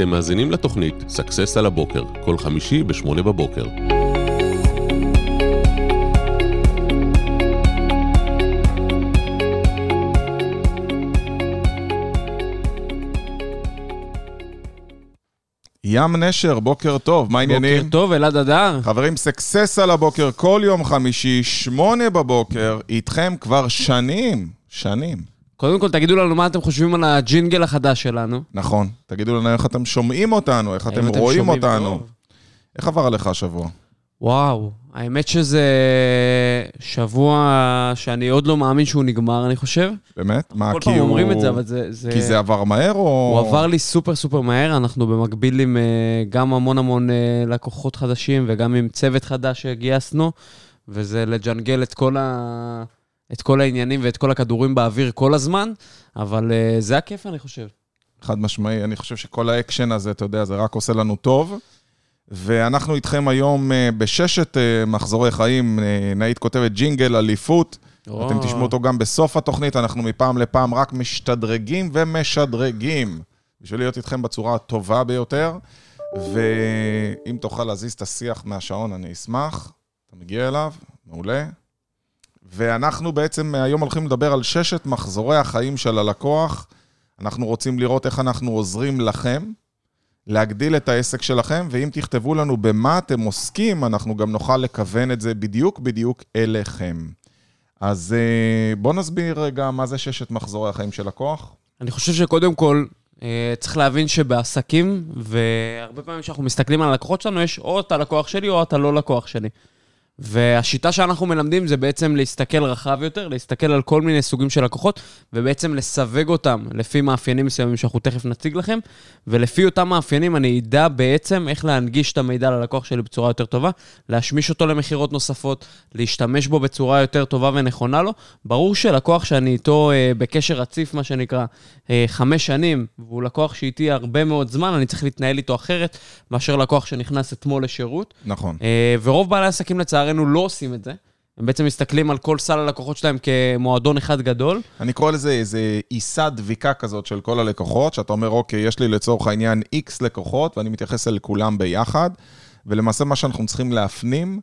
אתם מאזינים לתוכנית סאקסס על הבוקר, כל חמישי ב-8 בבוקר. ים נשר, בוקר טוב, מה העניינים? בוקר טוב, אלעד אדר. חברים, סקסס על הבוקר כל יום חמישי, שמונה בבוקר, איתכם כבר שנים, שנים. קודם כל, תגידו לנו מה אתם חושבים על הג'ינגל החדש שלנו. נכון, תגידו לנו איך אתם שומעים אותנו, איך אתם רואים אותנו. איך עבר עליך השבוע? וואו, האמת שזה שבוע שאני עוד לא מאמין שהוא נגמר, אני חושב. באמת? מה, כל כי פעם הוא... אומרים את זה, אבל זה... זה... כי זה עבר מהר או... הוא עבר לי סופר סופר מהר, אנחנו במקביל עם אה, גם המון המון אה, לקוחות חדשים וגם עם צוות חדש שגייסנו, וזה לג'נגל את כל, ה... את כל העניינים ואת כל הכדורים באוויר כל הזמן, אבל אה, זה הכיף, אני חושב. חד משמעי, אני חושב שכל האקשן הזה, אתה יודע, זה רק עושה לנו טוב. ואנחנו איתכם היום אה, בששת אה, מחזורי חיים, אה, נאית כותבת ג'ינגל, אליפות. אתם תשמעו אותו גם בסוף התוכנית, אנחנו מפעם לפעם רק משתדרגים ומשדרגים בשביל להיות איתכם בצורה הטובה ביותר. ואם תוכל להזיז את השיח מהשעון, אני אשמח. אתה מגיע אליו, מעולה. ואנחנו בעצם היום הולכים לדבר על ששת מחזורי החיים של הלקוח. אנחנו רוצים לראות איך אנחנו עוזרים לכם להגדיל את העסק שלכם, ואם תכתבו לנו במה אתם עוסקים, אנחנו גם נוכל לכוון את זה בדיוק בדיוק אליכם. אז אה, בואו נסביר רגע מה זה ששת מחזורי החיים של לקוח. אני חושב שקודם כל, אה, צריך להבין שבעסקים, והרבה פעמים כשאנחנו מסתכלים על הלקוחות שלנו, יש או אתה לקוח שלי או אתה לא לקוח שלי. והשיטה שאנחנו מלמדים זה בעצם להסתכל רחב יותר, להסתכל על כל מיני סוגים של לקוחות, ובעצם לסווג אותם לפי מאפיינים מסוימים שאנחנו תכף נציג לכם, ולפי אותם מאפיינים אני אדע בעצם איך להנגיש את המידע ללקוח שלי בצורה יותר טובה, להשמיש אותו למכירות נוספות, להשתמש בו בצורה יותר טובה ונכונה לו. ברור שלקוח שאני איתו אה, בקשר רציף, מה שנקרא, חמש שנים, והוא לקוח שאיתי הרבה מאוד זמן, אני צריך להתנהל איתו אחרת מאשר לקוח שנכנס אתמול לשירות. נכון. אה, ורוב בעלי העסקים לצערנו לא עושים את זה. הם בעצם מסתכלים על כל סל הלקוחות שלהם כמועדון אחד גדול. אני קורא לזה איזה עיסה דביקה כזאת של כל הלקוחות, שאתה אומר, אוקיי, יש לי לצורך העניין X לקוחות, ואני מתייחס אל כולם ביחד, ולמעשה מה שאנחנו צריכים להפנים,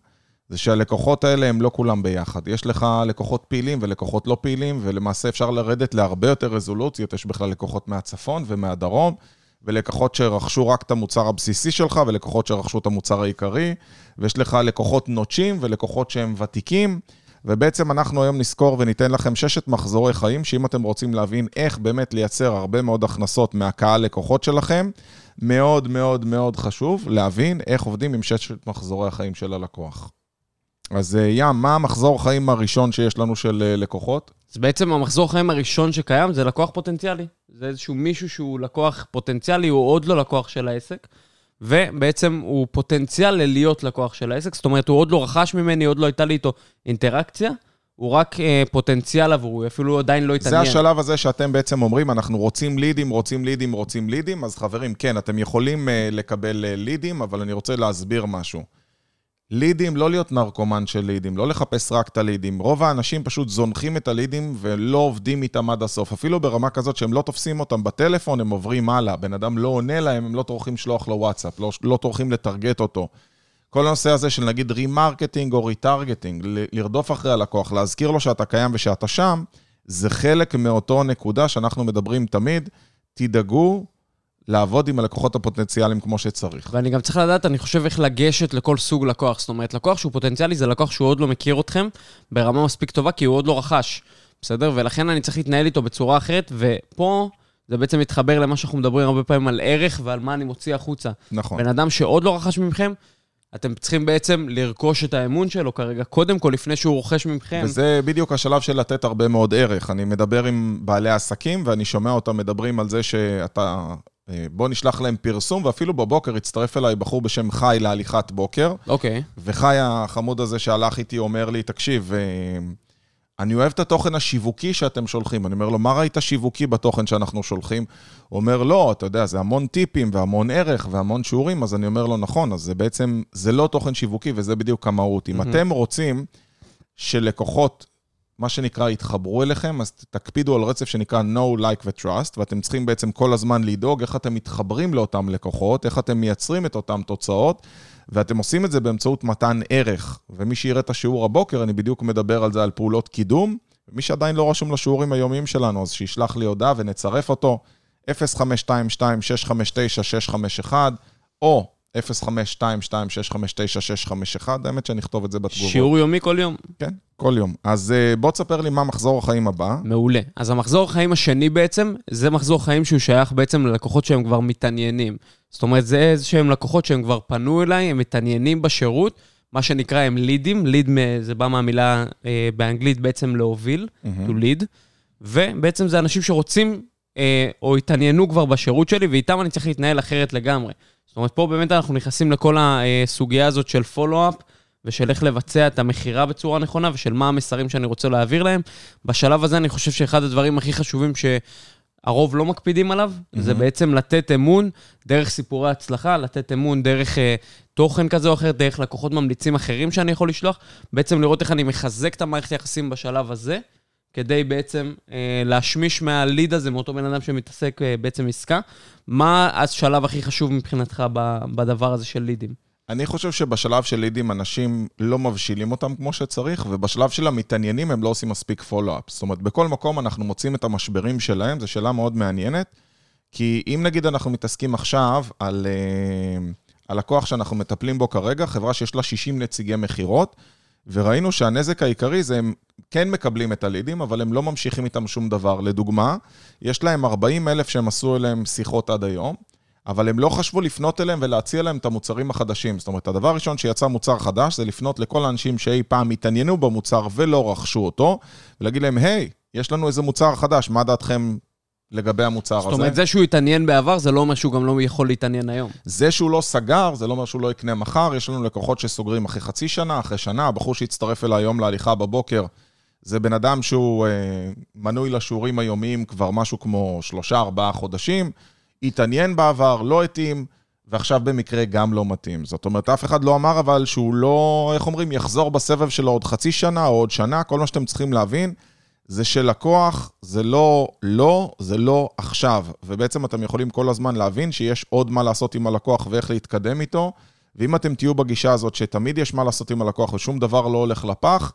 זה שהלקוחות האלה הם לא כולם ביחד. יש לך לקוחות פעילים ולקוחות לא פעילים, ולמעשה אפשר לרדת להרבה יותר רזולוציות, יש בכלל לקוחות מהצפון ומהדרום, ולקוחות שרכשו רק את המוצר הבסיסי שלך, ולקוחות שרכשו את המוצר העיקרי, ויש לך לקוחות נוטשים ולקוחות שהם ותיקים, ובעצם אנחנו היום נזכור וניתן לכם ששת מחזורי חיים, שאם אתם רוצים להבין איך באמת לייצר הרבה מאוד הכנסות מהקהל לקוחות שלכם, מאוד מאוד מאוד חשוב להבין איך עובדים עם ששת מחזורי החיים של הלקוח. אז אה, ים, מה המחזור חיים הראשון שיש לנו של אה, לקוחות? אז בעצם המחזור חיים הראשון שקיים זה לקוח פוטנציאלי. זה איזשהו מישהו שהוא לקוח פוטנציאלי, הוא עוד לא לקוח של העסק, ובעצם הוא פוטנציאל ללהיות לקוח של העסק, זאת אומרת, הוא עוד לא רכש ממני, עוד לא הייתה לי איתו אינטראקציה, הוא רק אה, פוטנציאל עבורו, הוא אפילו עדיין לא התעניין. זה השלב הזה שאתם בעצם אומרים, אנחנו רוצים לידים, רוצים לידים, רוצים לידים, אז חברים, כן, אתם יכולים אה, לקבל אה, לידים, אבל אני רוצה להסביר משהו. לידים, לא להיות נרקומן של לידים, לא לחפש רק את הלידים. רוב האנשים פשוט זונחים את הלידים ולא עובדים איתם עד הסוף. אפילו ברמה כזאת שהם לא תופסים אותם בטלפון, הם עוברים הלאה. בן אדם לא עונה להם, הם לא טורחים לשלוח לו וואטסאפ, לא, לא טורחים לטרגט אותו. כל הנושא הזה של נגיד remarketing או retargeting, לרדוף אחרי הלקוח, להזכיר לו שאתה קיים ושאתה שם, זה חלק מאותו נקודה שאנחנו מדברים תמיד. תדאגו לעבוד עם הלקוחות הפוטנציאליים כמו שצריך. ואני גם צריך לדעת, אני חושב איך לגשת לכל סוג לקוח. זאת אומרת, לקוח שהוא פוטנציאלי זה לקוח שהוא עוד לא מכיר אתכם ברמה מספיק טובה, כי הוא עוד לא רכש, בסדר? ולכן אני צריך להתנהל איתו בצורה אחרת, ופה זה בעצם מתחבר למה שאנחנו מדברים הרבה פעמים על ערך ועל מה אני מוציא החוצה. נכון. בן אדם שעוד לא רכש מכם, אתם צריכים בעצם לרכוש את האמון שלו כרגע, קודם כל, לפני שהוא רוכש מכם. וזה בדיוק השלב של לתת הרבה מאוד ערך. אני מדבר עם בעלי עסקים, ואני שומע אותם מדברים על זה שאתה... בוא נשלח להם פרסום, ואפילו בבוקר הצטרף אליי בחור בשם חי להליכת בוקר, אוקיי. וחי החמוד הזה שהלך איתי אומר לי, תקשיב, אה, אני אוהב את התוכן השיווקי שאתם שולחים. אני אומר לו, מה ראית שיווקי בתוכן שאנחנו שולחים? הוא אומר, לא, אתה יודע, זה המון טיפים והמון ערך והמון שיעורים, אז אני אומר לו, נכון, אז זה בעצם, זה לא תוכן שיווקי וזה בדיוק המהות. אם מהמם. אתם רוצים שלקוחות מה שנקרא, יתחברו אליכם, אז תקפידו על רצף שנקרא No, Like ו-Trust, ואתם צריכים בעצם כל הזמן לדאוג איך אתם מתחברים לאותם לקוחות, איך אתם מייצרים את אותן תוצאות, ואתם עושים את זה באמצעות מתן ערך. ומי שיראה את השיעור הבוקר, אני בדיוק מדבר על זה, על פעולות קידום. ומי שעדיין לא רשום לשיעורים היומיים שלנו, אז שישלח לי הודעה ונצרף אותו, 0522-659-651, או 0522-659-651, האמת שאני אכתוב את זה בתגובות. שיעור יומי כל יום. כן, כל יום. אז אה, בוא תספר לי מה מחזור החיים הבא. מעולה. אז המחזור החיים השני בעצם, זה מחזור חיים שהוא שייך בעצם ללקוחות שהם כבר מתעניינים. זאת אומרת, זה איזה שהם לקוחות שהם כבר פנו אליי, הם מתעניינים בשירות, מה שנקרא הם לידים, ליד זה בא מהמילה אה, באנגלית בעצם להוביל, to lead, ובעצם זה אנשים שרוצים אה, או התעניינו כבר בשירות שלי, ואיתם אני צריך להתנהל אחרת לגמרי. זאת אומרת, פה באמת אנחנו נכנסים לכל הסוגיה הזאת של פולו-אפ, ושל איך לבצע את המכירה בצורה נכונה, ושל מה המסרים שאני רוצה להעביר להם. בשלב הזה אני חושב שאחד הדברים הכי חשובים שהרוב לא מקפידים עליו, mm-hmm. זה בעצם לתת אמון דרך סיפורי הצלחה, לתת אמון דרך uh, תוכן כזה או אחר, דרך לקוחות ממליצים אחרים שאני יכול לשלוח, בעצם לראות איך אני מחזק את המערכת היחסים בשלב הזה. כדי בעצם אה, להשמיש מהליד הזה, מאותו בן אדם שמתעסק אה, בעצם עסקה. מה השלב הכי חשוב מבחינתך בדבר הזה של לידים? אני חושב שבשלב של לידים אנשים לא מבשילים אותם כמו שצריך, ובשלב של המתעניינים הם לא עושים מספיק פולו-אפ. זאת אומרת, בכל מקום אנחנו מוצאים את המשברים שלהם, זו שאלה מאוד מעניינת, כי אם נגיד אנחנו מתעסקים עכשיו על הלקוח אה, שאנחנו מטפלים בו כרגע, חברה שיש לה 60 נציגי מכירות, וראינו שהנזק העיקרי זה הם כן מקבלים את הלידים, אבל הם לא ממשיכים איתם שום דבר. לדוגמה, יש להם 40 אלף שהם עשו אליהם שיחות עד היום, אבל הם לא חשבו לפנות אליהם ולהציע להם את המוצרים החדשים. זאת אומרת, הדבר הראשון שיצא מוצר חדש זה לפנות לכל האנשים שאי פעם התעניינו במוצר ולא רכשו אותו, ולהגיד להם, היי, יש לנו איזה מוצר חדש, מה דעתכם לגבי המוצר הזה. זאת אומרת, זה שהוא התעניין בעבר, זה לא אומר שהוא גם לא יכול להתעניין היום. זה שהוא לא סגר, זה לא אומר שהוא לא יקנה מחר. יש לנו לקוחות שסוגרים אחרי חצי שנה, אחרי שנה. הבחור שהצטרף אליי היום להליכה בבוקר, זה בן אדם שהוא אה, מנוי לשיעורים היומיים כבר משהו כמו שלושה, ארבעה חודשים. התעניין בעבר, לא התאים, ועכשיו במקרה גם לא מתאים. זאת אומרת, אף אחד לא אמר אבל שהוא לא, איך אומרים, יחזור בסבב שלו עוד חצי שנה או עוד שנה. כל מה שאתם צריכים להבין, זה שלקוח זה לא לא, זה לא עכשיו. ובעצם אתם יכולים כל הזמן להבין שיש עוד מה לעשות עם הלקוח ואיך להתקדם איתו. ואם אתם תהיו בגישה הזאת שתמיד יש מה לעשות עם הלקוח ושום דבר לא הולך לפח,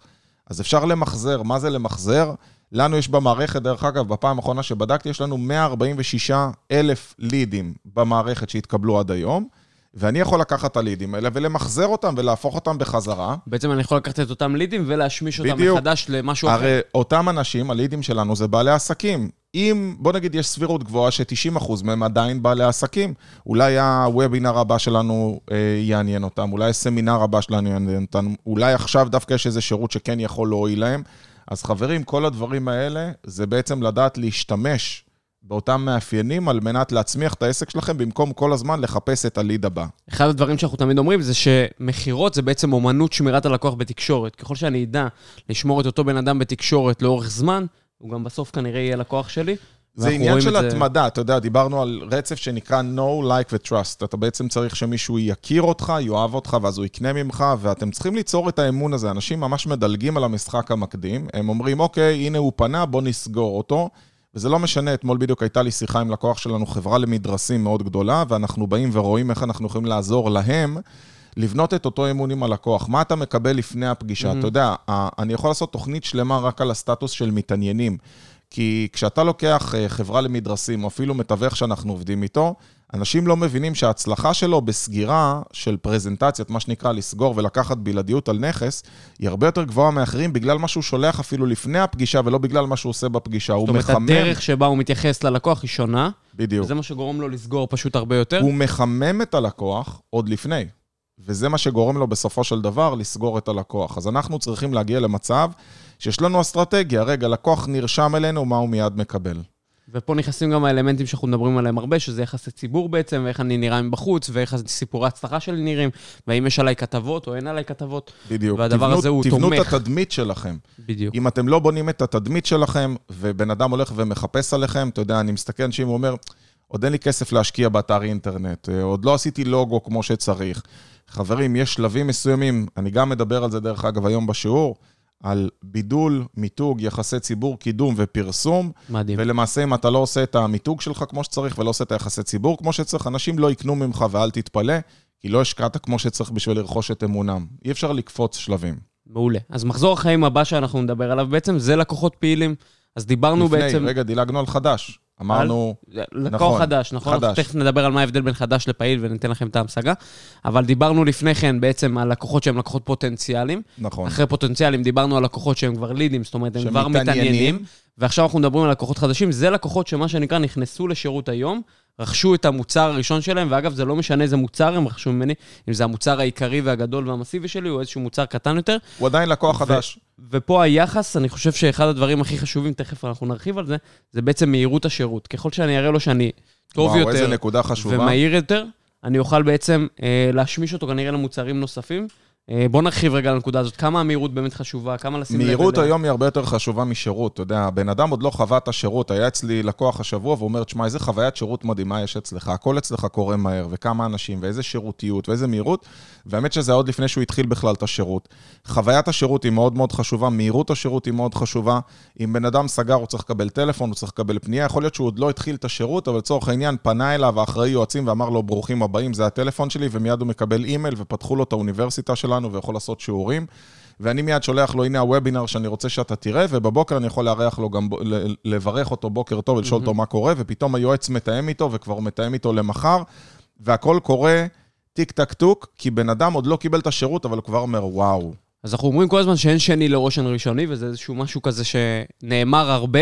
אז אפשר למחזר. מה זה למחזר? לנו יש במערכת, דרך אגב, בפעם האחרונה שבדקתי, יש לנו 146 אלף לידים במערכת שהתקבלו עד היום. ואני יכול לקחת את הלידים האלה ולמחזר אותם ולהפוך אותם בחזרה. בעצם אני יכול לקחת את אותם לידים ולהשמיש אותם בדיוק. מחדש למשהו הרי אחר. הרי אותם אנשים, הלידים שלנו זה בעלי עסקים. אם, בוא נגיד, יש סבירות גבוהה ש-90% מהם עדיין בעלי עסקים, אולי הוובינר הבא שלנו אה, יעניין אותם, אולי הסמינר הבא שלנו יעניין אותם, אולי עכשיו דווקא יש איזה שירות שכן יכול להועיל להם. אז חברים, כל הדברים האלה זה בעצם לדעת להשתמש באותם מאפיינים על מנת להצמיח את העסק שלכם, במקום כל הזמן לחפש את הליד הבא. אחד הדברים שאנחנו תמיד אומרים זה שמכירות זה בעצם אומנות שמירת הלקוח בתקשורת. ככל שאני אדע לשמור את אותו בן אדם בתקשורת לאורך זמן, הוא גם בסוף כנראה יהיה לקוח שלי. זה עניין של התמדה, זה... אתה יודע, דיברנו על רצף שנקרא No, Like ו-Trust. אתה בעצם צריך שמישהו יכיר אותך, יאהב אותך, ואז הוא יקנה ממך, ואתם צריכים ליצור את האמון הזה. אנשים ממש מדלגים על המשחק המקדים, הם אומרים, אוקיי, הנה הוא פנה, בוא נסגור אותו. וזה לא משנה, אתמול בדיוק הייתה לי שיחה עם לקוח שלנו, חברה למדרסים מאוד גדולה, ואנחנו באים ורואים איך אנחנו יכולים לעזור להם לבנות את אותו אמון עם הלקוח. מה אתה מקבל לפני הפגישה? Mm-hmm. אתה יודע, אני יכול לעשות תוכנית שלמה רק על הסטטוס של מתעניינים. כי כשאתה לוקח אה, חברה למדרסים, או אפילו מתווך שאנחנו עובדים איתו, אנשים לא מבינים שההצלחה שלו בסגירה של פרזנטציות, מה שנקרא לסגור ולקחת בלעדיות על נכס, היא הרבה יותר גבוהה מאחרים בגלל מה שהוא שולח אפילו לפני הפגישה, ולא בגלל מה שהוא עושה בפגישה. הוא מחמם... זאת אומרת, הדרך שבה הוא מתייחס ללקוח היא שונה. בדיוק. וזה מה שגורם לו לסגור פשוט הרבה יותר. הוא מחמם את הלקוח עוד לפני. וזה מה שגורם לו בסופו של דבר לסגור את הלקוח. אז אנחנו צריכים להגיע למצב שיש לנו אסטרטגיה. רגע, לקוח נרשם אלינו, מה הוא מיד מקבל? ופה נכנסים גם האלמנטים שאנחנו מדברים עליהם הרבה, שזה יחסי ציבור בעצם, ואיך אני נראה מבחוץ, ואיך סיפורי הצלחה שלי נראים, והאם יש עליי כתבות או אין עליי כתבות. בדיוק. והדבר תבנו, הזה הוא תבנו תומך. תבנו את התדמית שלכם. בדיוק. אם אתם לא בונים את התדמית שלכם, ובן אדם הולך ומחפש עליכם, אתה יודע, אני מסתכל אנשים ואומר, עוד אין לי כסף להשקיע באתר אינטרנט, אה, עוד לא עשיתי לוגו כמו שצריך. חברים, יש שלבים מסוימים, אני גם מדבר על זה דרך אגב היום בשיעור, על בידול, מיתוג, יחסי ציבור, קידום ופרסום. מדהים. ולמעשה, אם אתה לא עושה את המיתוג שלך כמו שצריך ולא עושה את היחסי ציבור כמו שצריך, אנשים לא יקנו ממך ואל תתפלא, כי לא השקעת כמו שצריך בשביל לרכוש את אמונם. אי אפשר לקפוץ שלבים. מעולה. אז מחזור החיים הבא שאנחנו נדבר עליו בעצם, זה לקוחות פעילים. אז דיברנו לפני, בעצם... רגע, דילגנו על חדש. אמרנו, לקוח נכון, חדש, נכון? חדש. אנחנו תכף נדבר על מה ההבדל בין חדש לפעיל וניתן לכם את ההמשגה. אבל דיברנו לפני כן בעצם על לקוחות שהם לקוחות פוטנציאליים. נכון. אחרי פוטנציאלים דיברנו על לקוחות שהם כבר לידים, זאת אומרת, הם כבר. מתעניינים. ועכשיו אנחנו מדברים על לקוחות חדשים. זה לקוחות שמה שנקרא נכנסו לשירות היום, רכשו את המוצר הראשון שלהם, ואגב, זה לא משנה איזה מוצר הם רכשו ממני, אם זה המוצר העיקרי והגדול והמסיבי שלי, או איזשהו מוצר קטן יותר. הוא עדיין לקוח ו- חדש. ופה היחס, אני חושב שאחד הדברים הכי חשובים, תכף אנחנו נרחיב על זה, זה בעצם מהירות השירות. ככל שאני אראה לו שאני טוב וואו, יותר איזה נקודה חשובה. ומהיר יותר, אני אוכל בעצם אה, להשמיש אותו כנראה למוצרים נוספים. אה, בוא נרחיב רגע על הנקודה הזאת, כמה המהירות באמת חשובה, כמה לשים לב מהירות אליה. היום היא הרבה יותר חשובה משירות. אתה יודע, הבן אדם עוד לא חווה את השירות. היה אצלי לקוח השבוע והוא אומר, תשמע, איזה חוויית שירות מדהימה יש אצלך. הכל אצלך קורה מהר, וכמה אנשים, ואיזה שירותיות, ואיזה מהירות. והאמת שזה עוד לפני שהוא התחיל בכלל את השירות. חוויית השירות היא מאוד מאוד חשובה, מהירות השירות היא מאוד חשובה. אם בן אדם סגר, הוא צריך לקבל טלפון, הוא צריך לקבל פנייה. יכול להיות שהוא עוד לא התחיל את השירות, אבל לצורך העניין פנה אליו האחראי יועצים ואמר לו, ברוכים הבאים, זה הטלפון שלי, ומיד הוא מקבל אימייל, ופתחו לו את האוניברסיטה שלנו, ויכול לעשות שיעורים. ואני מיד שולח לו, הנה הוובינר שאני רוצה שאתה תראה, ובבוקר אני יכול לארח לו גם, לברך אותו בוקר טוב ולשאול אותו מה קורה, ופתאום היועץ מתאם איתו, וכבר מתאם איתו למחר, והכל קורה טיק טק טוק, כי בן אדם עוד לא קיבל את השירות, אבל הוא כבר אומר, וואו. אז אנחנו אומרים כל הזמן שאין שני לרושן ראשוני, וזה איזשהו משהו כזה שנאמר הרבה,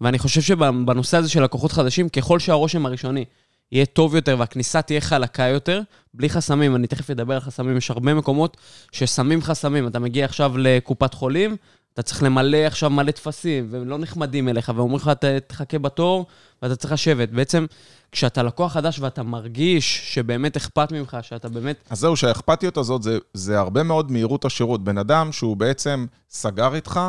ואני חושב שבנושא הזה של לקוחות חדשים, ככל שהרושם הראשוני יהיה טוב יותר והכניסה תהיה חלקה יותר, בלי חסמים, אני תכף אדבר על חסמים, יש הרבה מקומות ששמים חסמים. אתה מגיע עכשיו לקופת חולים, אתה צריך למלא עכשיו מלא טפסים, והם לא נחמדים אליך, ואומרים לך, "ת- תחכה בתור, ואתה צריך לשבת. בעצם, כשאתה לקוח חדש ואתה מרגיש שבאמת אכפת ממך, שאתה באמת... אז זהו, שהאכפתיות הזאת זה, זה הרבה מאוד מהירות השירות. בן אדם שהוא בעצם סגר איתך,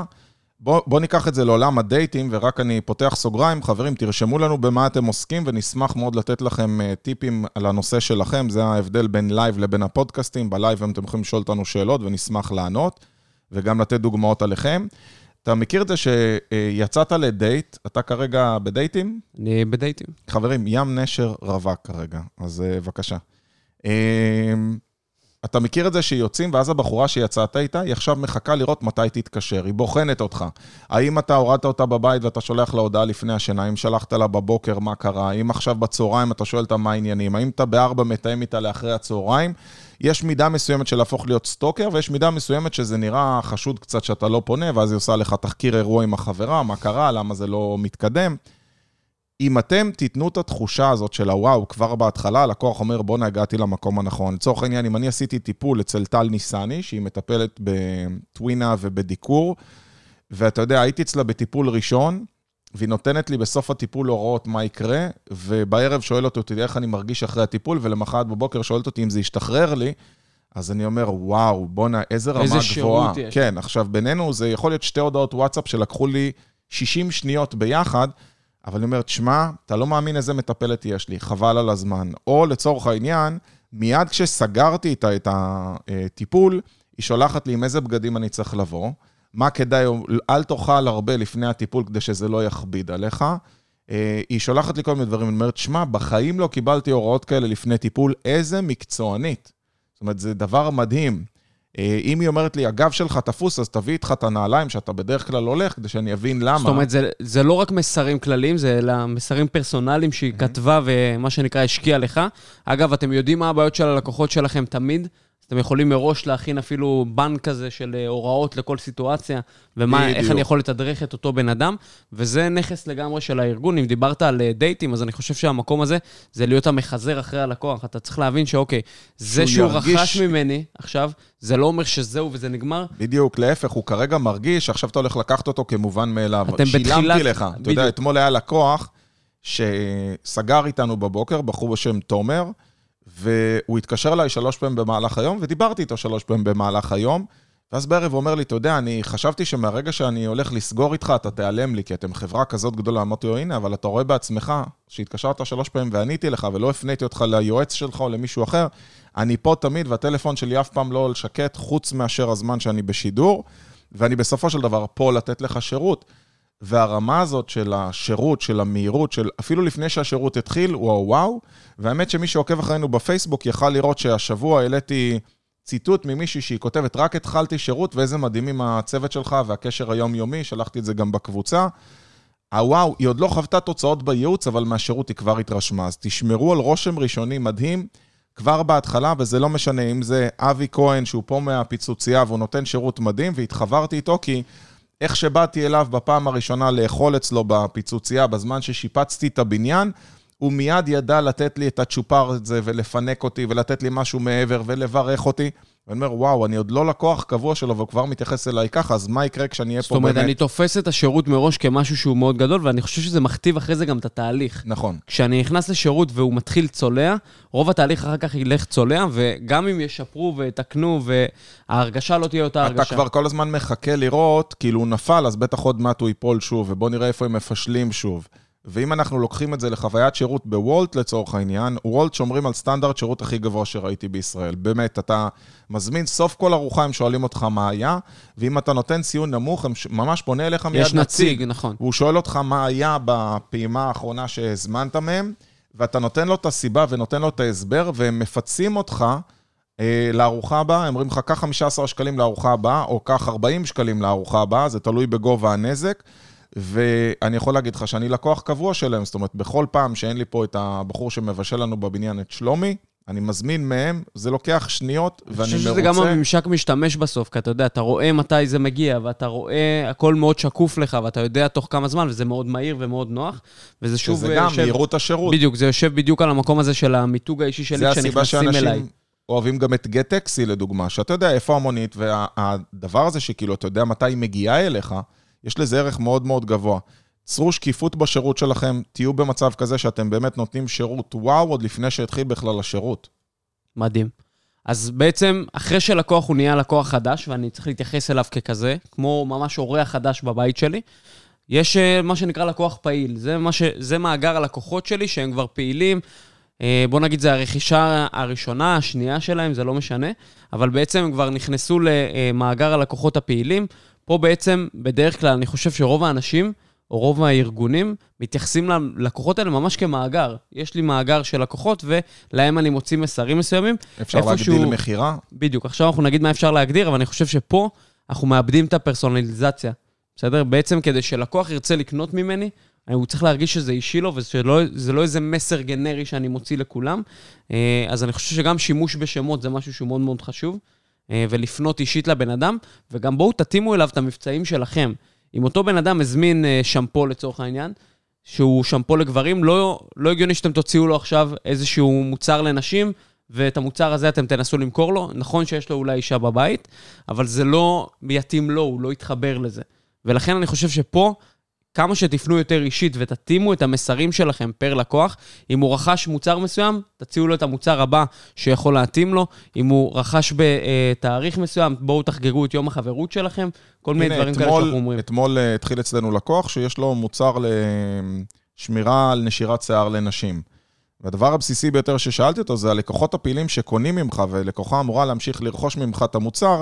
בוא, בוא ניקח את זה לעולם הדייטים, ורק אני פותח סוגריים. חברים, תרשמו לנו במה אתם עוסקים, ונשמח מאוד לתת לכם אה, טיפים על הנושא שלכם. זה ההבדל בין live לבין הפודקאסטים. ב live אתם יכולים לשאול אותנו שאלות ונשמח לענות, וגם לתת דוגמאות עליכם. אתה מכיר את זה שיצאת לדייט, אתה כרגע בדייטים? אני בדייטים. חברים, ים נשר רווק כרגע, אז אה, בבקשה. אתה מכיר את זה שיוצאים, ואז הבחורה שיצאת איתה, היא עכשיו מחכה לראות מתי תתקשר, היא בוחנת אותך. האם אתה הורדת אותה בבית ואתה שולח לה הודעה לפני השינה, האם שלחת לה בבוקר מה קרה, האם עכשיו בצהריים אתה שואל אותה מה העניינים, האם אתה בארבע מתאם איתה לאחרי הצהריים. יש מידה מסוימת של להפוך להיות סטוקר, ויש מידה מסוימת שזה נראה חשוד קצת שאתה לא פונה, ואז היא עושה לך תחקיר אירוע עם החברה, מה קרה, למה זה לא מתקדם. אם אתם תיתנו את התחושה הזאת של הוואו, כבר בהתחלה, הלקוח אומר, בואנה, הגעתי למקום הנכון. לצורך העניין, אם אני עשיתי טיפול אצל טל ניסני, שהיא מטפלת בטווינה ובדיקור, ואתה יודע, הייתי אצלה בטיפול ראשון, והיא נותנת לי בסוף הטיפול הוראות מה יקרה, ובערב שואלת אותי איך אני מרגיש אחרי הטיפול, ולמחרת בבוקר שואלת אותי אם זה ישתחרר לי, אז אני אומר, וואו, בואנה, איזה רמה איזה גבוהה. שירות יש. כן, עכשיו, בינינו זה יכול להיות שתי הודעות וואטסאפ שלקחו לי 60 שניות ביחד, אבל אני אומר, תשמע, אתה לא מאמין איזה מטפלת יש לי, חבל על הזמן. או לצורך העניין, מיד כשסגרתי איתה את הטיפול, היא שולחת לי עם איזה בגדים אני צריך לבוא, מה כדאי, אל תאכל הרבה לפני הטיפול כדי שזה לא יכביד עליך. אה, היא שולחת לי כל מיני דברים, אני אומרת, שמע, בחיים לא קיבלתי הוראות כאלה לפני טיפול, איזה מקצוענית. זאת אומרת, זה דבר מדהים. אה, אם היא אומרת לי, הגב שלך תפוס, אז תביא איתך את הנעליים שאתה בדרך כלל הולך, כדי שאני אבין למה. זאת אומרת, זה, זה לא רק מסרים כלליים, זה אלא מסרים פרסונליים שהיא כתבה ומה שנקרא השקיעה לך. אגב, אתם יודעים מה הבעיות של הלקוחות שלכם תמיד? אתם יכולים מראש להכין אפילו בנק כזה של אה, הוראות לכל סיטואציה, ומה, איך בדיוק. אני יכול לתדרך את אותו בן אדם, וזה נכס לגמרי של הארגון. אם דיברת על אה, דייטים, אז אני חושב שהמקום הזה זה להיות המחזר אחרי הלקוח. אתה צריך להבין שאוקיי, זה שהוא ירגיש- רכש ממני עכשיו, זה לא אומר שזהו וזה נגמר. בדיוק, להפך, הוא כרגע מרגיש שעכשיו אתה הולך לקחת אותו כמובן מאליו. אתם שילמתי בתחילת- לך. אתה בדיוק. יודע, אתמול היה לקוח שסגר איתנו בבוקר, בחור בשם תומר, והוא התקשר אליי שלוש פעמים במהלך היום, ודיברתי איתו שלוש פעמים במהלך היום, ואז בערב הוא אומר לי, אתה יודע, אני חשבתי שמהרגע שאני הולך לסגור איתך, אתה תיעלם לי, כי אתם חברה כזאת גדולה. אמרתי לו, הנה, אבל אתה רואה בעצמך שהתקשרת שלוש פעמים ועניתי לך, ולא הפניתי אותך ליועץ שלך או למישהו אחר. אני פה תמיד, והטלפון שלי אף פעם לא על שקט, חוץ מאשר הזמן שאני בשידור. ואני בסופו של דבר פה לתת לך שירות. והרמה הזאת של השירות, של המהירות, של אפילו לפני שהשירות התחיל, וואו וואו. והאמת שמי שעוקב אחרינו בפייסבוק יכל לראות שהשבוע העליתי ציטוט ממישהי שהיא כותבת, רק התחלתי שירות ואיזה מדהימים הצוות שלך והקשר היומיומי, שלחתי את זה גם בקבוצה. הוואו, היא עוד לא חוותה תוצאות בייעוץ, אבל מהשירות היא כבר התרשמה. אז תשמרו על רושם ראשוני מדהים כבר בהתחלה, וזה לא משנה אם זה אבי כהן, שהוא פה מהפיצוצייה והוא נותן שירות מדהים, והתחברתי איתו כי איך שבאתי אליו בפעם הראשונה לאכול אצלו בפיצוצייה, בזמן ששיפצתי את הבניין, הוא מיד ידע לתת לי את הצ'ופר הזה ולפנק אותי ולתת לי משהו מעבר ולברך אותי. ואני אומר, וואו, אני עוד לא לקוח קבוע שלו והוא כבר מתייחס אליי ככה, אז מה יקרה כשאני אהיה פה באמת? זאת אומרת, אני תופס את השירות מראש כמשהו שהוא מאוד גדול, ואני חושב שזה מכתיב אחרי זה גם את התהליך. נכון. כשאני נכנס לשירות והוא מתחיל צולע, רוב התהליך אחר כך ילך צולע, וגם אם ישפרו ויתקנו, וההרגשה לא תהיה אותה הרגשה. אתה כבר כל הזמן מחכה לראות, כאילו הוא נפל, אז בטח עוד מעט הוא ייפול שוב, ובוא נראה איפה הם מפשלים שוב. ואם אנחנו לוקחים את זה לחוויית שירות בוולט לצורך העניין, וולט שומרים על סטנדרט שירות הכי גבוה שראיתי בישראל. באמת, אתה מזמין סוף כל ארוחה, הם שואלים אותך מה היה, ואם אתה נותן ציון נמוך, הם ממש פונה אליך מיד נציג. יש נציג, נכון. והוא שואל אותך מה היה בפעימה האחרונה שהזמנת מהם, ואתה נותן לו את הסיבה ונותן לו את ההסבר, והם מפצים אותך אה, לארוחה הבאה, הם אומרים לך, קח 15 שקלים לארוחה הבאה, או קח 40 שקלים לארוחה הבאה, זה תלוי בגובה הנזק. ואני יכול להגיד לך שאני לקוח קבוע שלהם, זאת אומרת, בכל פעם שאין לי פה את הבחור שמבשל לנו בבניין, את שלומי, אני מזמין מהם, זה לוקח שניות, ואני מרוצה. אני חושב שזה גם הממשק משתמש בסוף, כי אתה יודע, אתה רואה מתי זה מגיע, ואתה רואה, הכל מאוד שקוף לך, ואתה יודע תוך כמה זמן, וזה מאוד מהיר ומאוד נוח, וזה שוב... שזה גם יושב, מהירות השירות. בדיוק, זה יושב בדיוק על המקום הזה של המיתוג האישי שלי כשנכנסים אליי. זה הסיבה שאנשים אוהבים גם את גט-טקסי, לדוגמה, שאתה יודע איפה המונית, והדבר הזה שכאילו, אתה יודע מתי היא מגיעה אליך, יש לזה ערך מאוד מאוד גבוה. צרו שקיפות בשירות שלכם, תהיו במצב כזה שאתם באמת נותנים שירות וואו עוד לפני שהתחיל בכלל השירות. מדהים. אז בעצם, אחרי שלקוח הוא נהיה לקוח חדש, ואני צריך להתייחס אליו ככזה, כמו ממש אורח חדש בבית שלי, יש אה, מה שנקרא לקוח פעיל. זה, ש... זה מאגר הלקוחות שלי שהם כבר פעילים. אה, בוא נגיד, זה הרכישה הראשונה, השנייה שלהם, זה לא משנה, אבל בעצם הם כבר נכנסו למאגר הלקוחות הפעילים. פה בעצם, בדרך כלל, אני חושב שרוב האנשים, או רוב הארגונים, מתייחסים ללקוחות האלה ממש כמאגר. יש לי מאגר של לקוחות, ולהם אני מוציא מסרים מסוימים. אפשר להגדיל שהוא... מכירה? בדיוק. עכשיו אנחנו נגיד מה אפשר להגדיר, אבל אני חושב שפה אנחנו מאבדים את הפרסונליזציה. בסדר? בעצם כדי שלקוח ירצה לקנות ממני, הוא צריך להרגיש שזה אישי לו, וזה לא איזה מסר גנרי שאני מוציא לכולם. אה, אז אני חושב שגם שימוש בשמות זה משהו שהוא מאוד מאוד חשוב. אה, ולפנות אישית לבן אדם, וגם בואו תתאימו אליו את המבצעים שלכם. אם אותו בן אדם הזמין אה, שמפו לצורך העניין, שהוא שמפו לגברים, לא, לא הגיוני שאתם תוציאו לו עכשיו איזשהו מוצר לנשים, ואת המוצר הזה אתם תנסו למכור לו. נכון שיש לו אולי אישה בבית, אבל זה לא יתאים לו, הוא לא יתחבר לזה. ולכן אני חושב שפה כמה שתפנו יותר אישית ותתאימו את המסרים שלכם פר לקוח, אם הוא רכש מוצר מסוים, תציעו לו את המוצר הבא שיכול להתאים לו. אם הוא רכש בתאריך מסוים, בואו תחגגו את יום החברות שלכם. כל מיני דברים כאלה שאנחנו אומרים. אתמול אה, התחיל אצלנו לקוח שיש לו מוצר לשמירה על נשירת שיער לנשים. והדבר הבסיסי ביותר ששאלתי אותו זה הלקוחות הפעילים שקונים ממך, ולקוחה אמורה להמשיך לרכוש ממך את המוצר,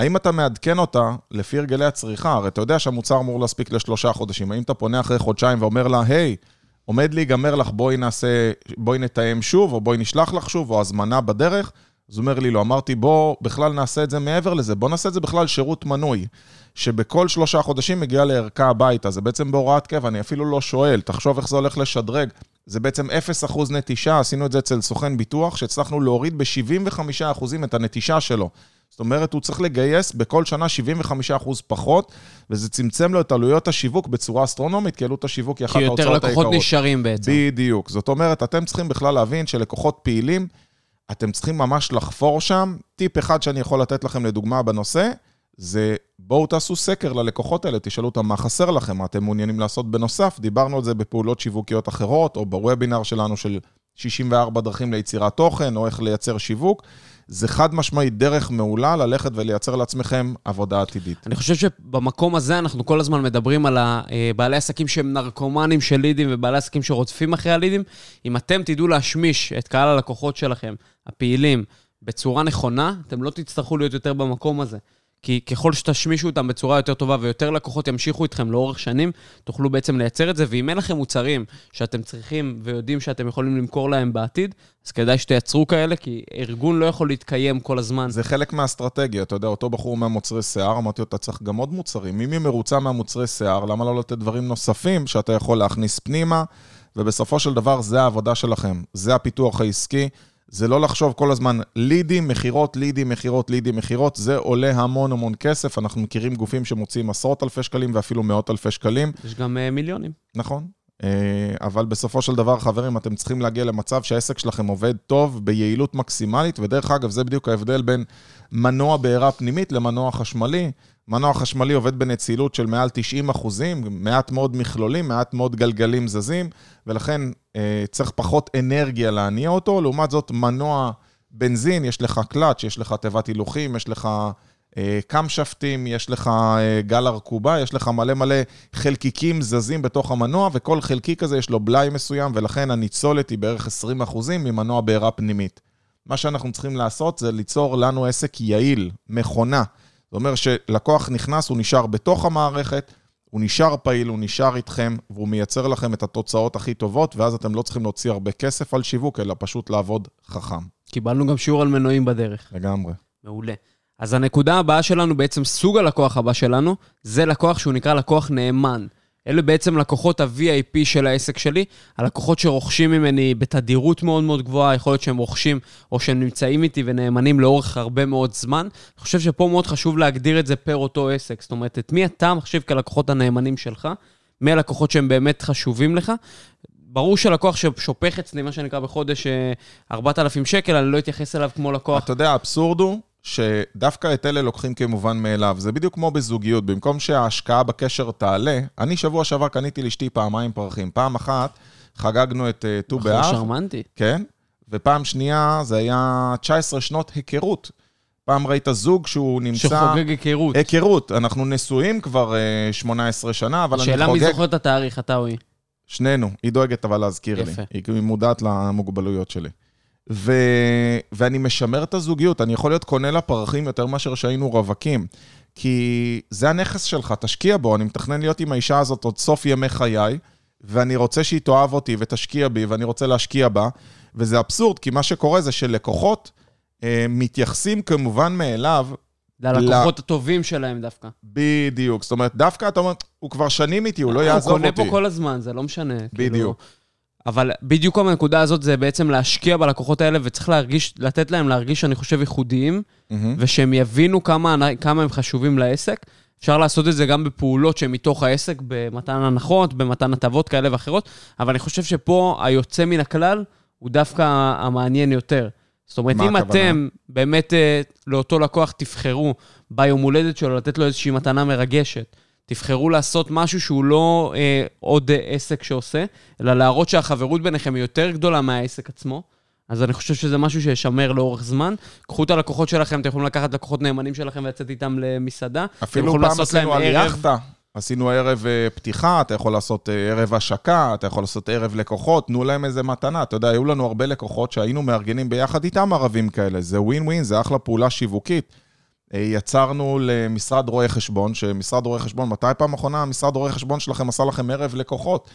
האם אתה מעדכן אותה לפי הרגלי הצריכה? הרי אתה יודע שהמוצר אמור להספיק לשלושה חודשים. האם אתה פונה אחרי חודשיים ואומר לה, היי, עומד להיגמר לך, בואי נעשה, בואי נתאם שוב, או בואי נשלח לך שוב, או הזמנה בדרך? אז הוא אומר לי, לא. אמרתי, בוא בכלל נעשה את זה מעבר לזה, בוא נעשה את זה בכלל שירות מנוי, שבכל שלושה חודשים מגיע לערכה הביתה. זה בעצם בהוראת קבע, אני אפילו לא שואל, תחשוב איך זה הולך לשדרג. זה בעצם 0% נטישה, עשינו את זה אצל סוכן ביטוח, שהצלחנו להוריד ב-75% את הנטישה שלו. זאת אומרת, הוא צריך לגייס בכל שנה 75% פחות, וזה צמצם לו את עלויות השיווק בצורה אסטרונומית, כי עלות השיווק היא אחת ההוצאות העיקרות. כי יותר לקוחות נשארים בעצם. בדיוק. זאת אומרת, אתם צריכים בכלל להבין שלקוחות פעילים, אתם צריכים ממש לחפור שם. טיפ אחד שאני יכול לתת לכם לדוגמה בנושא, זה בואו תעשו סקר ללקוחות האלה, תשאלו אותם מה חסר לכם, מה אתם מעוניינים לעשות בנוסף. דיברנו על זה בפעולות שיווקיות אחרות, או בוובינר שלנו של 64 דרכים ליצירת תוכן, או איך לייצר שיווק. זה חד משמעית דרך מעולה ללכת ולייצר לעצמכם עבודה עתידית. אני חושב שבמקום הזה אנחנו כל הזמן מדברים על בעלי עסקים שהם נרקומנים של לידים ובעלי עסקים שרודפים אחרי הלידים. אם אתם תדעו להשמיש את קהל הלקוחות שלכם, הפעילים, בצורה נכונה, אתם לא תצטרכו להיות יותר במקום הזה. כי ככל שתשמישו אותם בצורה יותר טובה ויותר לקוחות ימשיכו איתכם לאורך שנים, תוכלו בעצם לייצר את זה, ואם אין לכם מוצרים שאתם צריכים ויודעים שאתם יכולים למכור להם בעתיד, אז כדאי שתייצרו כאלה, כי ארגון לא יכול להתקיים כל הזמן. זה חלק מהאסטרטגיה, אתה יודע, אותו בחור מהמוצרי שיער, אמרתי לו, אתה צריך גם עוד מוצרים. אם היא מרוצה מהמוצרי שיער, למה לא לתת דברים נוספים שאתה יכול להכניס פנימה? ובסופו של דבר, זה העבודה שלכם, זה הפיתוח העסקי. זה לא לחשוב כל הזמן לידים, מכירות, לידים, מכירות, לידים, מכירות, זה עולה המון המון כסף. אנחנו מכירים גופים שמוציאים עשרות אלפי שקלים ואפילו מאות אלפי שקלים. יש גם uh, מיליונים. נכון. Uh, אבל בסופו של דבר, חברים, אתם צריכים להגיע למצב שהעסק שלכם עובד טוב, ביעילות מקסימלית, ודרך אגב, זה בדיוק ההבדל בין מנוע בעירה פנימית למנוע חשמלי. מנוע חשמלי עובד בנצילות של מעל 90 אחוזים, מעט מאוד מכלולים, מעט מאוד גלגלים זזים, ולכן צריך פחות אנרגיה להניע אותו. לעומת זאת, מנוע בנזין, יש לך קלאץ', יש לך תיבת הילוכים, יש לך אה, קמשפטים, יש לך אה, גל ארכובה, יש לך מלא מלא חלקיקים זזים בתוך המנוע, וכל חלקיק כזה יש לו בלאי מסוים, ולכן הניצולת היא בערך 20 אחוזים ממנוע בעירה פנימית. מה שאנחנו צריכים לעשות זה ליצור לנו עסק יעיל, מכונה. זה אומר שלקוח נכנס, הוא נשאר בתוך המערכת, הוא נשאר פעיל, הוא נשאר איתכם, והוא מייצר לכם את התוצאות הכי טובות, ואז אתם לא צריכים להוציא הרבה כסף על שיווק, אלא פשוט לעבוד חכם. קיבלנו גם שיעור על מנועים בדרך. לגמרי. מעולה. אז הנקודה הבאה שלנו, בעצם סוג הלקוח הבא שלנו, זה לקוח שהוא נקרא לקוח נאמן. אלה בעצם לקוחות ה-VIP של העסק שלי, הלקוחות שרוכשים ממני בתדירות מאוד מאוד גבוהה, יכול להיות שהם רוכשים או שהם נמצאים איתי ונאמנים לאורך הרבה מאוד זמן. אני חושב שפה מאוד חשוב להגדיר את זה פר אותו עסק. זאת אומרת, את מי אתה מחשיב כלקוחות הנאמנים שלך, מי הלקוחות שהם באמת חשובים לך. ברור שלקוח ששופך אצלי, מה שנקרא, בחודש 4,000 שקל, אני לא אתייחס אליו כמו לקוח. אתה יודע, האבסורד הוא שדווקא את אלה לוקחים כמובן מאליו. זה בדיוק כמו בזוגיות, במקום שההשקעה בקשר תעלה, אני שבוע שעבר קניתי לאשתי פעמיים פרחים. פעם אחת חגגנו את אה, ט"ו באב. בחור שרמנטי. כן, ופעם שנייה זה היה 19 שנות היכרות. פעם ראית זוג שהוא נמצא... שחוגג היכרות. היכרות. אנחנו נשואים כבר 18 שנה, אבל אני חוגג... שאלה מי זוכר את התאריך, אתה או היא? שנינו. היא דואגת אבל להזכיר יפה. לי. היא מודעת למוגבלויות שלי. ו... ואני משמר את הזוגיות, אני יכול להיות קונה לה פרחים יותר מאשר שהיינו רווקים. כי זה הנכס שלך, תשקיע בו, אני מתכנן להיות עם האישה הזאת עוד סוף ימי חיי, ואני רוצה שהיא תאהב אותי ותשקיע בי, ואני רוצה להשקיע בה. וזה אבסורד, כי מה שקורה זה שלקוחות אה, מתייחסים כמובן מאליו... ללקוחות ל... הטובים שלהם דווקא. בדיוק, זאת אומרת, דווקא אתה אומר, הוא כבר שנים איתי, הוא לא יעזוב אותי. הוא קונה פה כל הזמן, זה לא משנה. בדיוק. כאילו... אבל בדיוק הנקודה הזאת זה בעצם להשקיע בלקוחות האלה, וצריך להרגיש, לתת להם להרגיש, אני חושב, ייחודיים, mm-hmm. ושהם יבינו כמה, כמה הם חשובים לעסק. אפשר לעשות את זה גם בפעולות שהן מתוך העסק, במתן הנחות, במתן הטבות כאלה ואחרות, אבל אני חושב שפה היוצא מן הכלל הוא דווקא המעניין יותר. זאת אומרת, אם הכוונה? אתם באמת אה, לאותו לקוח תבחרו ביום הולדת שלו לתת לו איזושהי מתנה מרגשת, תבחרו לעשות משהו שהוא לא אה, עוד עסק שעושה, אלא להראות שהחברות ביניכם היא יותר גדולה מהעסק עצמו. אז אני חושב שזה משהו שישמר לאורך זמן. קחו את הלקוחות שלכם, אתם יכולים לקחת לקוחות נאמנים שלכם ולצאת איתם למסעדה. אפילו פעם עשינו על יאכטה. עשינו ערב אה, פתיחה, אתה יכול לעשות אה, ערב השקה, אתה יכול לעשות ערב לקוחות, תנו להם איזה מתנה. אתה יודע, היו לנו הרבה לקוחות שהיינו מארגנים ביחד איתם ערבים כאלה. זה ווין ווין, זה אחלה פעולה שיווקית. אה, יצרנו למשרד רואי חשבון, שמשרד רואי חשבון, מתי פעם אחרונה משרד רואי חשבון שלכם עשה לכם ערב לקוחות?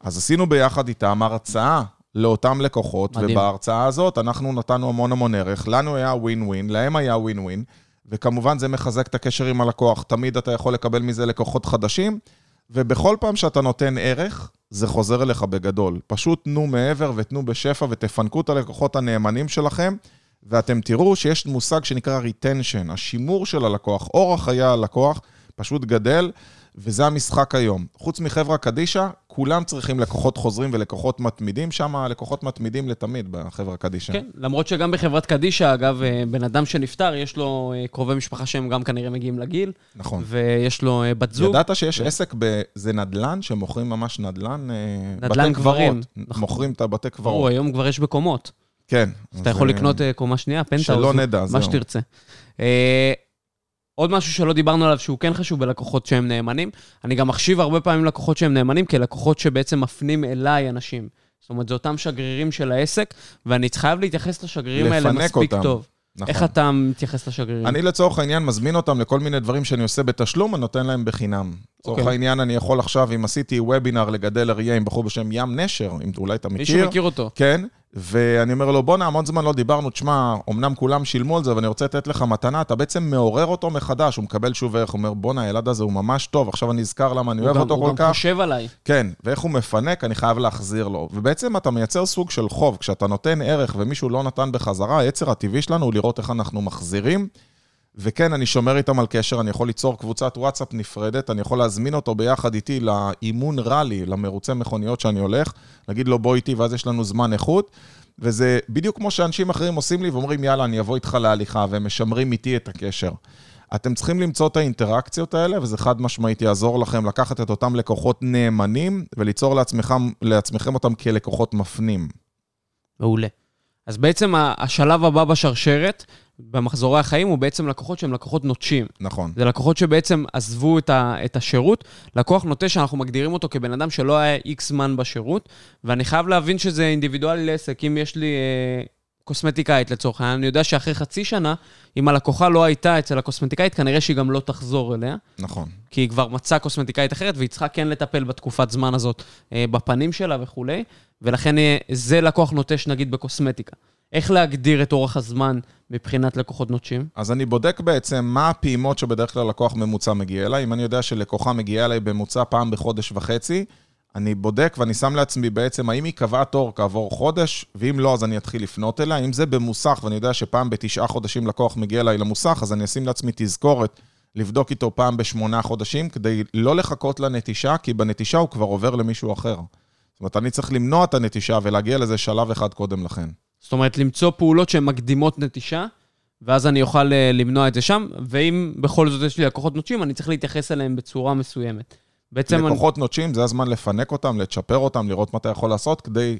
אז עשינו ביחד איתם הרצאה לאותם לקוחות, מדהים. ובהרצאה הזאת אנחנו נתנו המון המון ערך. לנו היה ווין ווין, להם היה ווין ווין, וכמובן זה מחזק את הקשר עם הלקוח. תמיד אתה יכול לקבל מזה לקוחות חדשים, ובכל פעם שאתה נותן ערך, זה חוזר אליך בגדול. פשוט תנו מעבר ותנו בשפע ותפנקו את הלקוחות הנאמנים שלכם. ואתם תראו שיש מושג שנקרא retention, השימור של הלקוח, אורח חיי הלקוח, פשוט גדל, וזה המשחק היום. חוץ מחברה קדישא, כולם צריכים לקוחות חוזרים ולקוחות מתמידים, שם לקוחות מתמידים לתמיד בחברה קדישא. כן, למרות שגם בחברת קדישא, אגב, אה, בן אדם שנפטר, יש לו אה, קרובי משפחה שהם גם כנראה מגיעים לגיל. נכון. ויש לו אה, בת זוג. ידעת שיש ו... עסק, ב... זה נדל"ן, שמוכרים ממש נדל"ן, נדל"ן בתי גברים. קברות. נכון. מוכרים את הבתי קברות. ברור, היום כבר יש בקומות. כן. אז אתה יכול לקנות אה, קומה שנייה, פנטאוז. שלא נדע, זהו. מה שתרצה. אה, עוד משהו שלא דיברנו עליו, שהוא כן חשוב בלקוחות שהם נאמנים, אני גם מחשיב הרבה פעמים לקוחות שהם נאמנים כלקוחות שבעצם מפנים אליי אנשים. זאת אומרת, זה אותם שגרירים של העסק, ואני חייב להתייחס לשגרירים האלה מספיק אותם. טוב. נכון. איך אתה מתייחס לשגרירים? אני לצורך העניין מזמין אותם לכל מיני דברים שאני עושה בתשלום, אני נותן להם בחינם. לצורך אוקיי. העניין, אני יכול עכשיו, אם עשיתי וובינר לגדל אריה עם בחור בשם ים נשר, אם אולי אתה מכיר. מישהו מכיר אותו. כן, ואני אומר לו, בואנה, המון זמן לא דיברנו, תשמע, אמנם כולם שילמו על זה, אבל אני רוצה לתת לך מתנה, אתה בעצם מעורר אותו מחדש, הוא מקבל שוב ערך, הוא אומר, בואנה, הילד הזה הוא ממש טוב, עכשיו אני נזכר למה אני הוא אוהב גם- אותו הוא כל גם כך. חושב עליי. כן, ואיך הוא מפנק, אני חייב להחזיר לו. ובעצם אתה מייצר סוג של חוב. כשאתה נותן ערך ומישהו לא נתן בחזרה, היצר הטבעי שלנו הוא לראות איך אנחנו מחזירים. וכן, אני שומר איתם על קשר, אני יכול ליצור קבוצת וואטסאפ נפרדת, אני יכול להזמין אותו ביחד איתי לאימון ראלי, למרוצי מכוניות שאני הולך, להגיד לו בוא איתי, ואז יש לנו זמן איכות. וזה בדיוק כמו שאנשים אחרים עושים לי ואומרים, יאללה, אני אבוא איתך להליכה, והם משמרים איתי את הקשר. אתם צריכים למצוא את האינטראקציות האלה, וזה חד משמעית יעזור לכם לקחת את אותם לקוחות נאמנים, וליצור לעצמכם, לעצמכם אותם כלקוחות מפנים. מעולה. אז בעצם השלב הבא בשרשרת, במחזורי החיים, הוא בעצם לקוחות שהם לקוחות נוטשים. נכון. זה לקוחות שבעצם עזבו את, ה, את השירות. לקוח נוטש, שאנחנו מגדירים אותו כבן אדם שלא היה איקס זמן בשירות, ואני חייב להבין שזה אינדיבידואלי לעסק. אם יש לי אה, קוסמטיקאית לצורך העניין, אני יודע שאחרי חצי שנה, אם הלקוחה לא הייתה אצל הקוסמטיקאית, כנראה שהיא גם לא תחזור אליה, נכון. כי היא כבר מצאה קוסמטיקאית אחרת, והיא צריכה כן לטפל בתקופת זמן הזאת אה, בפנים שלה וכולי, ולכן אה, זה לקוח נוטש נגיד בקוסמטיקה. איך להגדיר את אורך הזמן מבחינת לקוחות נוטשים? אז אני בודק בעצם מה הפעימות שבדרך כלל לקוח ממוצע מגיע אליי. אם אני יודע שלקוחה מגיעה אליי בממוצע פעם בחודש וחצי, אני בודק ואני שם לעצמי בעצם האם היא קבעה תור כעבור חודש, ואם לא, אז אני אתחיל לפנות אליה. אם זה במוסך ואני יודע שפעם בתשעה חודשים לקוח מגיע אליי למוסך, אז אני אשים לעצמי תזכורת לבדוק איתו פעם בשמונה חודשים, כדי לא לחכות לנטישה, כי בנטישה הוא כבר עובר למישהו אחר. זאת אומרת, אני צריך למנוע את הנטישה ולהגיע לזה שלב אחד קודם לכן. זאת אומרת, למצוא פעולות שהן מקדימות נטישה, ואז אני אוכל אה, למנוע את זה שם, ואם בכל זאת יש לי לקוחות נוטשים, אני צריך להתייחס אליהם בצורה מסוימת. בעצם אני... לקוחות נוטשים, זה הזמן לפנק אותם, לצ'פר אותם, לראות מה אתה יכול לעשות, כדי,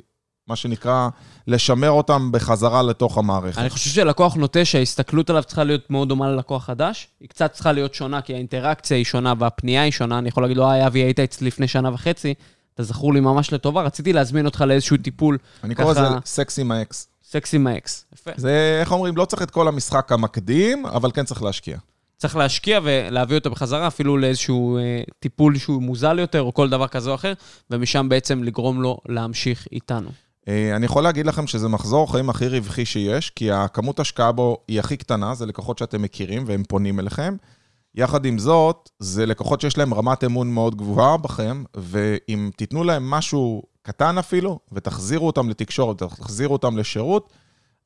מה שנקרא, לשמר אותם בחזרה לתוך המערכת. אני חושב שלקוח נוטש, ההסתכלות עליו צריכה להיות מאוד דומה ללקוח חדש. היא קצת צריכה להיות שונה, כי האינטראקציה היא שונה והפנייה היא שונה. אני יכול להגיד לו, היי, אבי, היית אצלי לפני שנה וחצי, אתה זכור לי ממש לטובה, רציתי להזמין אותך לאיזשהו טיפול אני קורא לזה סקס עם האקס. סקס עם האקס. יפה. זה, איך אומרים, לא צריך את כל המשחק המקדים, אבל כן צריך להשקיע. צריך להשקיע ולהביא אותו בחזרה, אפילו לאיזשהו אה, טיפול שהוא מוזל יותר, או כל דבר כזה או אחר, ומשם בעצם לגרום לו להמשיך איתנו. אה, אני יכול להגיד לכם שזה מחזור החיים הכי רווחי שיש, כי הכמות השקעה בו היא הכי קטנה, זה לקוחות שאתם מכירים והם פונים אליכם. יחד עם זאת, זה לקוחות שיש להם רמת אמון מאוד גבוהה בכם, ואם תיתנו להם משהו קטן אפילו, ותחזירו אותם לתקשורת, תחזירו אותם לשירות,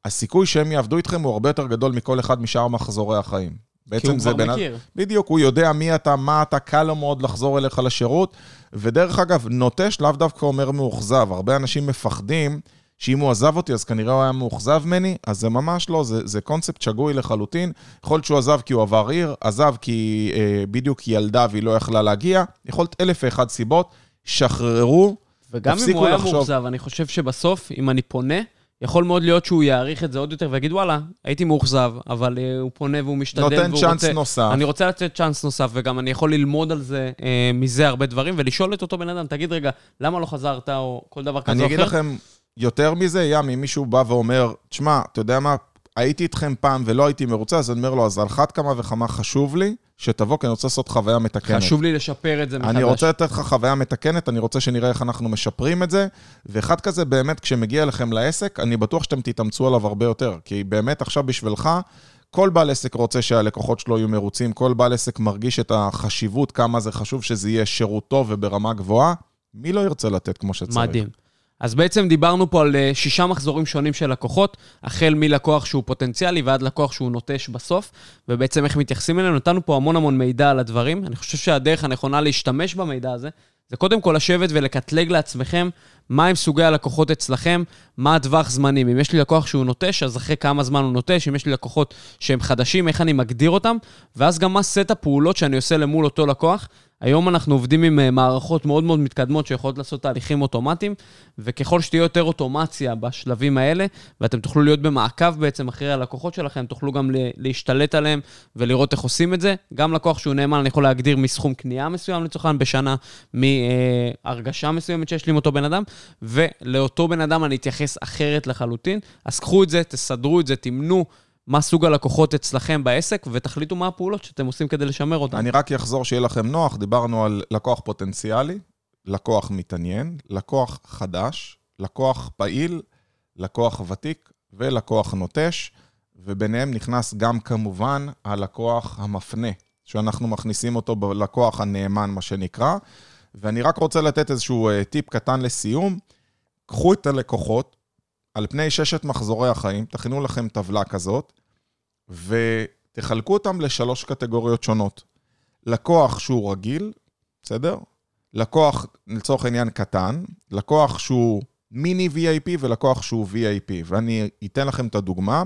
הסיכוי שהם יעבדו איתכם הוא הרבה יותר גדול מכל אחד משאר מחזורי החיים. כי בעצם הוא זה כבר בן- מכיר. בדיוק, הוא יודע מי אתה, מה אתה, קל לו מאוד לחזור אליך לשירות. ודרך אגב, נוטש לאו דווקא אומר מאוכזב. הרבה אנשים מפחדים שאם הוא עזב אותי, אז כנראה הוא היה מאוכזב ממני, אז זה ממש לא, זה, זה קונספט שגוי לחלוטין. יכול להיות שהוא עזב כי הוא עבר עיר, עזב כי אה, בדיוק ילדה והיא לא יכלה להגיע, יכול להיות אלף ואחד סיבות. שחררו, וגם אם תפסיקו הוא היה לחשוב. מאוכזב, אני חושב שבסוף, אם אני פונה, יכול מאוד להיות שהוא יעריך את זה עוד יותר ויגיד, וואלה, הייתי מאוכזב, אבל אה, הוא פונה והוא משתדל והוא נותן רוצה... צ'אנס נוסף. אני רוצה לתת צ'אנס נוסף, וגם אני יכול ללמוד על זה, אה, מזה הרבה דברים, ולשאול את אותו בן אדם, תגיד רגע, למה לא חזרת, או כל דבר כזה אני או אגיד אחר. לכם יותר מזה, ים, אם מישהו בא ואומר, תשמע, אתה יודע מה, הייתי איתכם פעם ולא הייתי מרוצה, אז אני אומר לו, אז על אחת כמה וכמה חשוב לי שתבוא, כי אני רוצה לעשות חוויה מתקנת. חשוב לי לשפר את זה מחדש. אני רוצה לתת לך חוויה מתקנת, אני רוצה שנראה איך אנחנו משפרים את זה, ואחד כזה באמת, כשמגיע אליכם לעסק, אני בטוח שאתם תתאמצו עליו הרבה יותר, כי באמת עכשיו בשבילך, כל בעל עסק רוצה שהלקוחות שלו יהיו מרוצים, כל בעל עסק מרגיש את החשיבות, כמה זה חשוב שזה יהיה שירות טוב וברמה גבוהה. מי לא ירצה לתת כמו שצריך? מדהים. אז בעצם דיברנו פה על אה, שישה מחזורים שונים של לקוחות, החל מלקוח שהוא פוטנציאלי ועד לקוח שהוא נוטש בסוף, ובעצם איך מתייחסים אלינו. נתנו פה המון המון מידע על הדברים. אני חושב שהדרך הנכונה להשתמש במידע הזה, זה קודם כל לשבת ולקטלג לעצמכם מהם סוגי הלקוחות אצלכם, מה הטווח זמנים. אם יש לי לקוח שהוא נוטש, אז אחרי כמה זמן הוא נוטש, אם יש לי לקוחות שהם חדשים, איך אני מגדיר אותם, ואז גם מה סט הפעולות שאני עושה למול אותו לקוח. היום אנחנו עובדים עם אה, מערכות מאוד מאוד מתקדמות שיכולות לעשות תהליכים אוטומטיים, וככל שתהיה יותר אוטומציה בשלבים האלה, ואתם תוכלו להיות במעקב בעצם אחרי הלקוחות שלכם, תוכלו גם להשתלט עליהם ולראות איך עושים את זה. גם לקוח שהוא נאמן, אני יכול להגדיר מסכום קנייה מסוים לצורך העניין בשנה, מהרגשה מסוימת שיש לי עם אותו בן אדם, ולאותו בן אדם אני אתייחס אחרת לחלוטין. אז קחו את זה, תסדרו את זה, תמנו. מה סוג הלקוחות אצלכם בעסק, ותחליטו מה הפעולות שאתם עושים כדי לשמר אותם. אני רק אחזור שיהיה לכם נוח, דיברנו על לקוח פוטנציאלי, לקוח מתעניין, לקוח חדש, לקוח פעיל, לקוח ותיק ולקוח נוטש, וביניהם נכנס גם כמובן הלקוח המפנה, שאנחנו מכניסים אותו בלקוח הנאמן, מה שנקרא. ואני רק רוצה לתת איזשהו אה, טיפ קטן לסיום. קחו את הלקוחות על פני ששת מחזורי החיים, תכינו לכם טבלה כזאת, ותחלקו אותם לשלוש קטגוריות שונות. לקוח שהוא רגיל, בסדר? לקוח, לצורך העניין, קטן, לקוח שהוא מיני VIP ולקוח שהוא VIP. ואני אתן לכם את הדוגמה.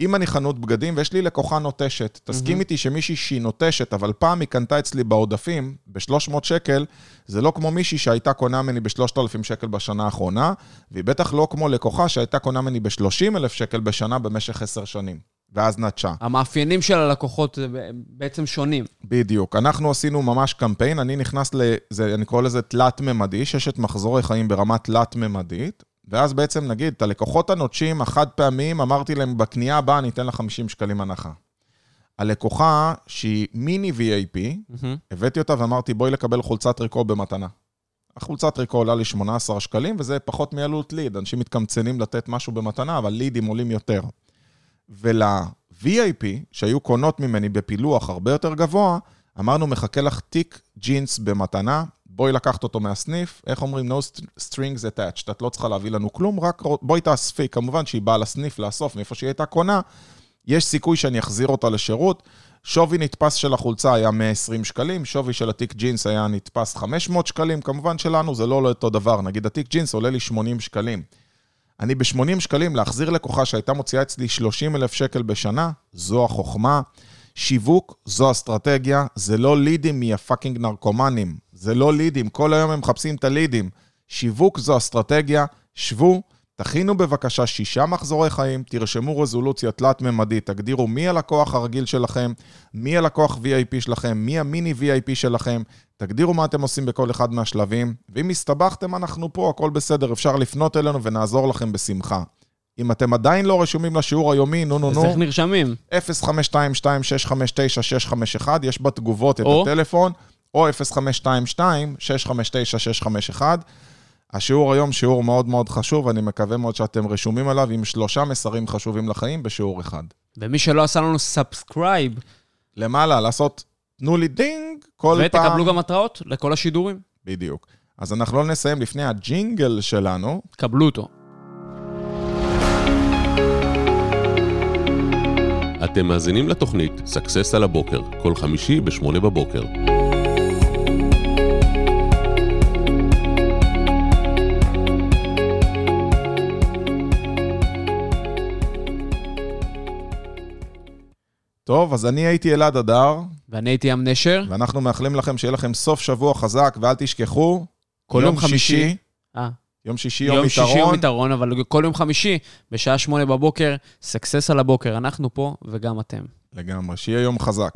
אם אני חנות בגדים ויש לי לקוחה נוטשת, תסכים איתי שמישהי שהיא נוטשת, אבל פעם היא קנתה אצלי בעודפים ב-300 שקל, זה לא כמו מישהי שהייתה קונה ממני ב-3,000 שקל בשנה האחרונה, והיא בטח לא כמו לקוחה שהייתה קונה ממני ב-30,000 שקל בשנה במשך 10 שנים, ואז נטשה. המאפיינים של הלקוחות הם בעצם שונים. בדיוק. אנחנו עשינו ממש קמפיין, אני נכנס לזה, אני קורא לזה תלת-ממדי, ששת מחזורי חיים ברמה תלת-ממדית, ואז בעצם נגיד, את הלקוחות הנוטשים, החד פעמים, אמרתי להם, בקנייה הבאה אני אתן לה 50 שקלים הנחה. הלקוחה שהיא מיני VAP, Mm-hmm. הבאתי אותה ואמרתי, בואי לקבל חולצת טריקו במתנה. החולצת טריקו עולה לי 18 שקלים, וזה פחות מעלות ליד. אנשים מתקמצנים לתת משהו במתנה, אבל לידים עולים יותר. ול-VIP, שהיו קונות ממני בפילוח הרבה יותר גבוה, אמרנו, מחכה לך תיק ג'ינס במתנה, בואי לקחת אותו מהסניף, איך אומרים? No strings attached, את לא צריכה להביא לנו כלום, רק בואי תאספי. כמובן שהיא באה לסניף לאסוף מאיפה שהיא הייתה קונה, יש סיכוי שאני אחזיר אותה לשירות. שווי נתפס של החולצה היה 120 שקלים, שווי של התיק ג'ינס היה נתפס 500 שקלים, כמובן שלנו זה לא אותו דבר, נגיד התיק ג'ינס עולה לי 80 שקלים. אני ב-80 שקלים להחזיר לקוחה שהייתה מוציאה אצלי 30 אלף שקל בשנה, זו החוכמה. שיווק זו אסטרטגיה, זה לא לידים מהפאקינג נרקומנים, זה לא לידים, כל היום הם מחפשים את הלידים. שיווק זו אסטרטגיה, שבו, תכינו בבקשה שישה מחזורי חיים, תרשמו רזולוציה תלת-ממדית, תגדירו מי הלקוח הרגיל שלכם, מי הלקוח VIP שלכם, מי המיני VIP שלכם, תגדירו מה אתם עושים בכל אחד מהשלבים, ואם הסתבכתם, אנחנו פה, הכל בסדר, אפשר לפנות אלינו ונעזור לכם בשמחה. אם אתם עדיין לא רשומים לשיעור היומי, נו נו אז נו, איך נרשמים? 0522-659-651, יש בתגובות את או? הטלפון, או 0522-659-651. השיעור היום שיעור מאוד מאוד חשוב, אני מקווה מאוד שאתם רשומים עליו עם שלושה מסרים חשובים לחיים בשיעור אחד. ומי שלא עשה לנו subscribe, למעלה, לעשות, תנו לי ding כל פעם. ותקבלו גם התראות לכל השידורים, בדיוק. אז אנחנו לא נסיים לפני הג'ינגל שלנו. קבלו אותו. אתם מאזינים לתוכנית סאקסס על הבוקר, כל חמישי ב-8 בבוקר. טוב, אז אני הייתי אלעד אדר, ואני הייתי ים נשר. ואנחנו מאחלים לכם שיהיה לכם סוף שבוע חזק, ואל תשכחו, כל יום חמישי. אה, יום שישי, יום, יום שישי יום יתרון. יתרון, אבל כל יום חמישי, בשעה שמונה בבוקר, סקסס על הבוקר. אנחנו פה, וגם אתם. לגמרי, שיהיה יום חזק.